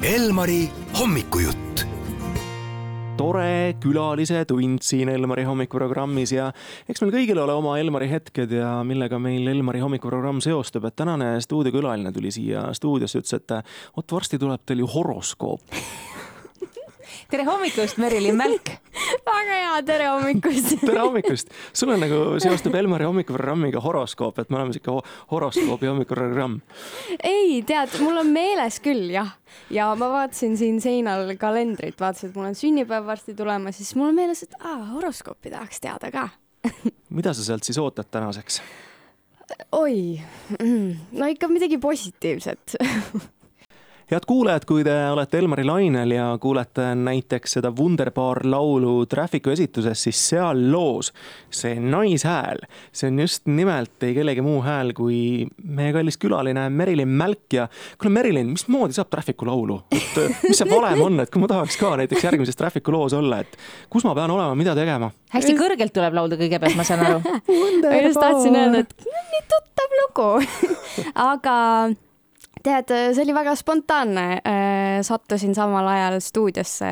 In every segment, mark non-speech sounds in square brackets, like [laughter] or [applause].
Elmari hommikujutt. Tore külalise tund siin Elmari hommikuprogrammis ja eks meil kõigil ole oma Elmari hetked ja millega meil Elmari hommikuprogramm seostub, et tänane stuudiokülaline tuli siia stuudiosse, ütles, et vot varsti tuleb teil ju horoskoop. [laughs] Tere hommikust, Merilin Mälk väga hea, tere hommikust. [laughs] Tere hommikust, sul on nagu seostub Elmari hommikuprogrammiga horoskoop, et me oleme sihuke horoskoobi hommikuprogramm. ei, tead, mul on meeles küll jah, ja ma vaatasin siin seinal kalendrit, vaatasin, et mul on sünnipäev varsti tulemas, siis mul on meeles, et aa, horoskoopi tahaks teada ka. [laughs] Mida sa sealt siis ootad tänaseks? oi, no ikka midagi positiivset [laughs] head kuulajad, kui te olete Elmari lainel ja kuulete näiteks seda Wunderbar laulu Traffic'u esituses, siis seal loos see naishääl, see on just nimelt ei kellegi muu hääl kui meie kallis külaline Merilin Mälk ja kuule, Merilin, mismoodi saab Traffic'u laulu? et äh, mis see valem on, et kui ma tahaks ka näiteks järgmises Traffic'u loos olla, et kus ma pean olema, mida tegema? hästi kõrgelt tuleb laulda kõigepealt, ma saan aru. [laughs] ma just tahtsin öelda, et nii tuttav lugu [laughs] aga tead, see oli väga spontaanne. Äh, sattusin samal ajal stuudiosse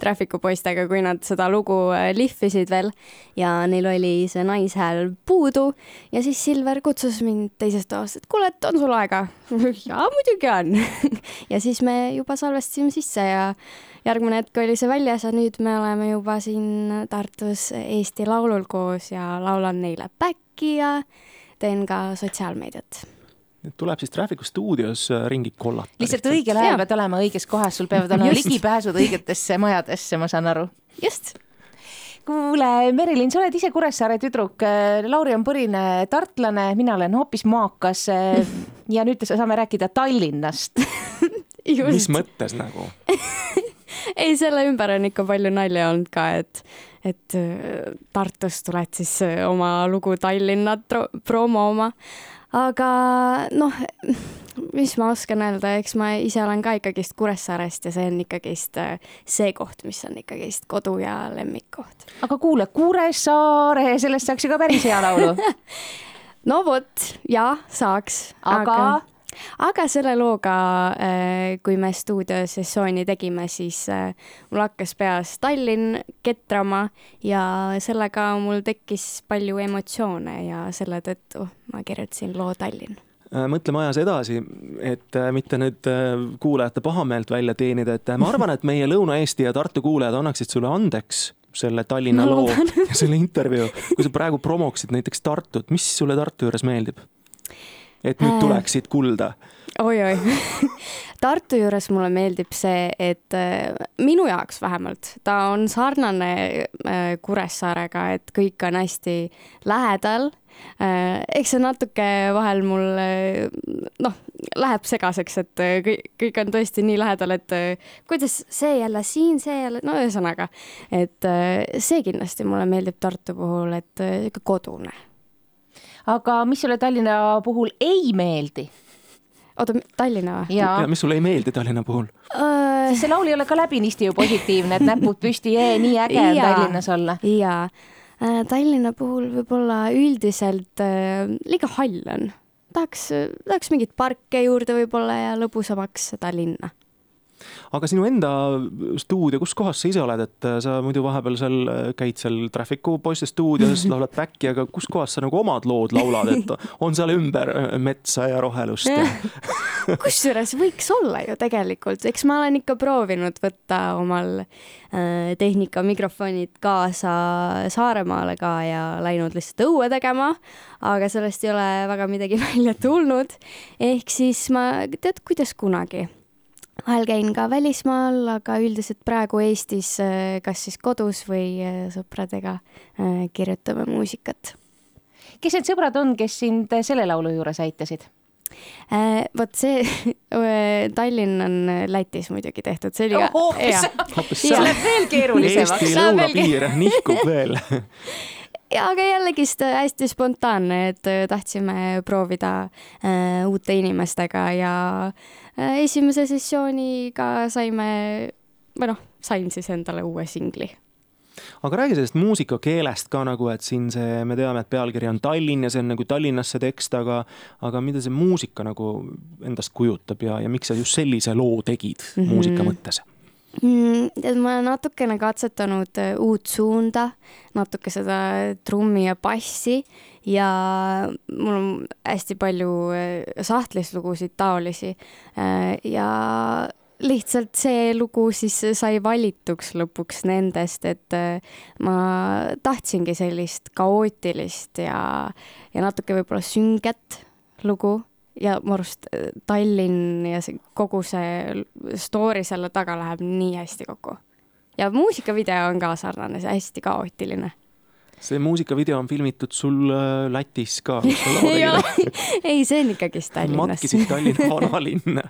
Traffic'u poistega, kui nad seda lugu äh, lihvisid veel ja neil oli see naishääl puudu ja siis Silver kutsus mind teisest toast, et kuule, et on sul aega? [laughs] jaa, muidugi on [laughs] ja siis me juba salvestasime sisse ja järgmine hetk oli see väljas ja nüüd me oleme juba siin Tartus Eesti Laulul koos ja laulan neile back'i ja teen ka sotsiaalmeediat tuleb siis Traffic'u stuudios äh, ringi kollata. lihtsalt õigel ajal pead olema õiges kohas, sul peavad olema ligipääsud õigetesse majadesse, ma saan aru. just kuule, Merilin, sa oled ise Kuressaare tüdruk, äh, Lauri on põline tartlane, mina olen hoopis maakas. Äh, ja nüüd saame rääkida Tallinnast [laughs] mis mõttes nagu [laughs] ei, selle ümber on ikka palju nalja olnud ka, et, et Tartust tuled siis oma lugu Tallinna promoma aga noh, mis ma oskan öelda, eks ma ise olen ka ikkagist Kuressaarest ja see on ikkagist äh, see koht, mis on ikkagist kodu ja lemmikkoht. aga kuule, Kuressaare, sellest saaks ju ka päris hea laulu [laughs] no vot, jah, saaks. aga, aga...? Aga selle looga, äh, kui me stuudiosessiooni tegime, siis äh, mul hakkas peas Tallinn ketrama ja sellega mul tekkis palju emotsioone ja selle tõttu ma kirjutasin loo Tallinn äh, mõtleme ajas edasi, et mitte nüüd kuulajate pahameelt välja teenida, et ma arvan, et meie Lõuna-Eesti ja Tartu kuulajad annaksid sulle andeks selle Tallinna no, loo ja selle intervjuu, kui sa praegu promoksid näiteks Tartut, mis sulle Tartu juures meeldib? Et nüüd äh. tuleksid kulda oi-oi [laughs] Tartu juures mulle meeldib see, et äh, minu jaoks vähemalt, ta on sarnane äh, Kuressaarega, et kõik on hästi lähedal. eks see natuke vahel mul noh, läheb segaseks, et kõik, kõik on tõesti nii lähedal, et kuidas see jälle siin, see jälle, no ühesõnaga, et see kindlasti mulle meeldib Tartu puhul, et kodune aga mis sulle Tallinna puhul ei meeldi? oota, Tallinna või? ja mis sulle ei meeldi Tallinna puhul uh...? see laul ei ole ka läbinisti ju positiivne, et näpud püsti, nii äge on Tallinnas olla. jaa, äh, Tallinna puhul võib-olla üldiselt äh, liiga hall on. tahaks, tahaks mingeid parke juurde võib-olla ja lõbusamaks seda linna aga sinu enda stuudio, kus kohas sa ise oled, et äh, sa muidu vahepeal seal äh, käid seal Traffic'u poiste stuudios, [laughs] laulad back'i, aga kus kohas sa nagu omad lood laulad, et on seal ümber äh, metsa ja rohelust ja... [laughs] kusjuures võiks olla ju tegelikult, eks ma olen ikka proovinud võtta omal äh, tehnika mikrofonid kaasa Saaremaale ka ja läinud lihtsalt õue tegema, aga sellest ei ole väga midagi [laughs] välja tulnud. ehk siis ma, tead, kuidas kunagi vahel käin ka välismaal, aga üldiselt praegu Eestis äh, kas siis kodus või äh, sõpradega äh, kirjutame muusikat. kes need sõbrad on, kes sind selle laulu juures aitasid? vot see [laughs] Tallinn on Lätis muidugi tehtud, see oli ka. see [laughs] läheb veel keerulisemaks. Eesti lõunapiir nihkub veel [laughs] ja aga jällegist hästi spontaanne, et tahtsime proovida äh, uute inimestega ja äh, Äh, esimese sessiooniga saime, või noh, sain siis endale uue singli. aga räägi sellest muusikakeelest ka nagu, et siin see, me teame, et pealkiri on Tallinn ja see on nagu Tallinnas see tekst, aga, aga mida see muusika nagu endast kujutab ja, ja miks sa just sellise loo tegid mm -hmm. muusika mõttes? Mm,? tead, ma olen natukene katsetanud äh, uut suunda, natuke seda trummi ja bassi ja mul on hästi palju äh, sahtlis lugusid taolisi ja lihtsalt see lugu siis sai valituks lõpuks nendest, et äh, ma tahtsingi sellist kaootilist ja, ja natuke võib-olla sünget lugu ja mu arust äh, Tallinn ja see kogu see story selle taga läheb nii hästi kokku. ja muusikavideo on ka sarnane, see hästi kaootiline see muusikavideo on filmitud sul äh, Lätis ka ei see on ikkagist Tallinnas. matkisid Tallinna [laughs] vanalinna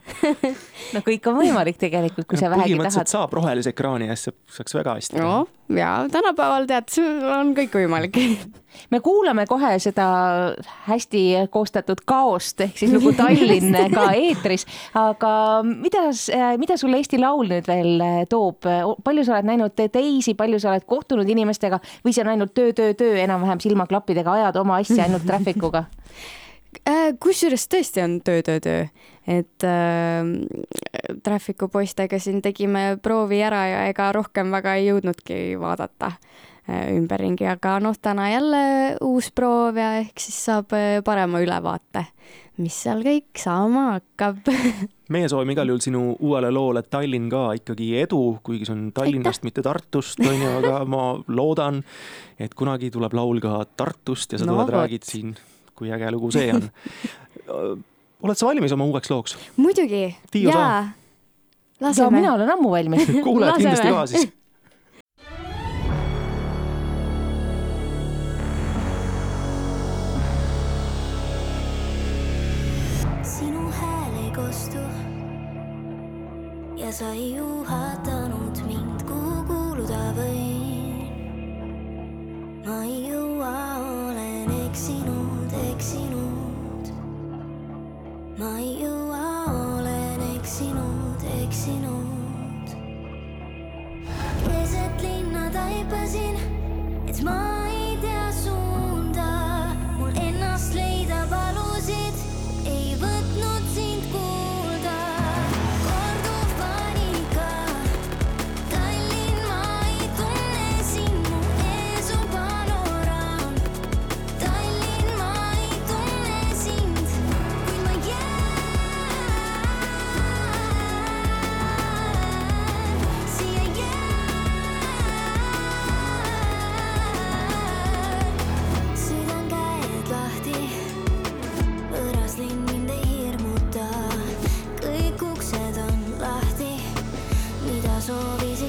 no kõik on võimalik tegelikult, kui sa vähegi tahad. saab rohelise ekraani ees, saaks väga hästi no, teha. Ja tänapäeval tead, on kõik võimalik. [laughs] Me kuulame kohe seda hästi koostatud kaost ehk siis lugu Tallinn [laughs] ka eetris, aga mida, mida sulle Eesti Laul nüüd veel toob, palju sa oled näinud teisi, palju sa oled kohtunud inimestega või see on ainult töö, töö, töö enam-vähem silmaklappidega ajad oma asja ainult Traffic uga? [laughs] Äh, kusjuures tõesti on töö, töö, töö, et äh, Trafficu poistega siin tegime proovi ära ja ega rohkem väga ei jõudnudki vaadata äh, ümberringi, aga noh, täna jälle uus proov ja ehk siis saab äh, parema ülevaate, mis seal kõik saama hakkab. [laughs] Meie soovime igal juhul sinu uuele loole Tallinn ka ikkagi edu, kuigi see on Tallinnast, mitte Tartust, on ju, aga ma loodan, et kunagi tuleb laul ka Tartust ja sa no, tuled, räägid siin kui äge lugu see on. [laughs] Oled sa valmis oma uueks looks? muidugi, jaa. ja mina olen ammu valmis. [laughs] Kuulajad kindlasti ka siis sinu hääl ei kostu. Ja sa ei juhatanud mind, kuhu kuuluda võin. ma ei jõua, olen eksinud eksinud. ma ei jõua, olen eksinud, eksinud. keset linna taipasin, so busy.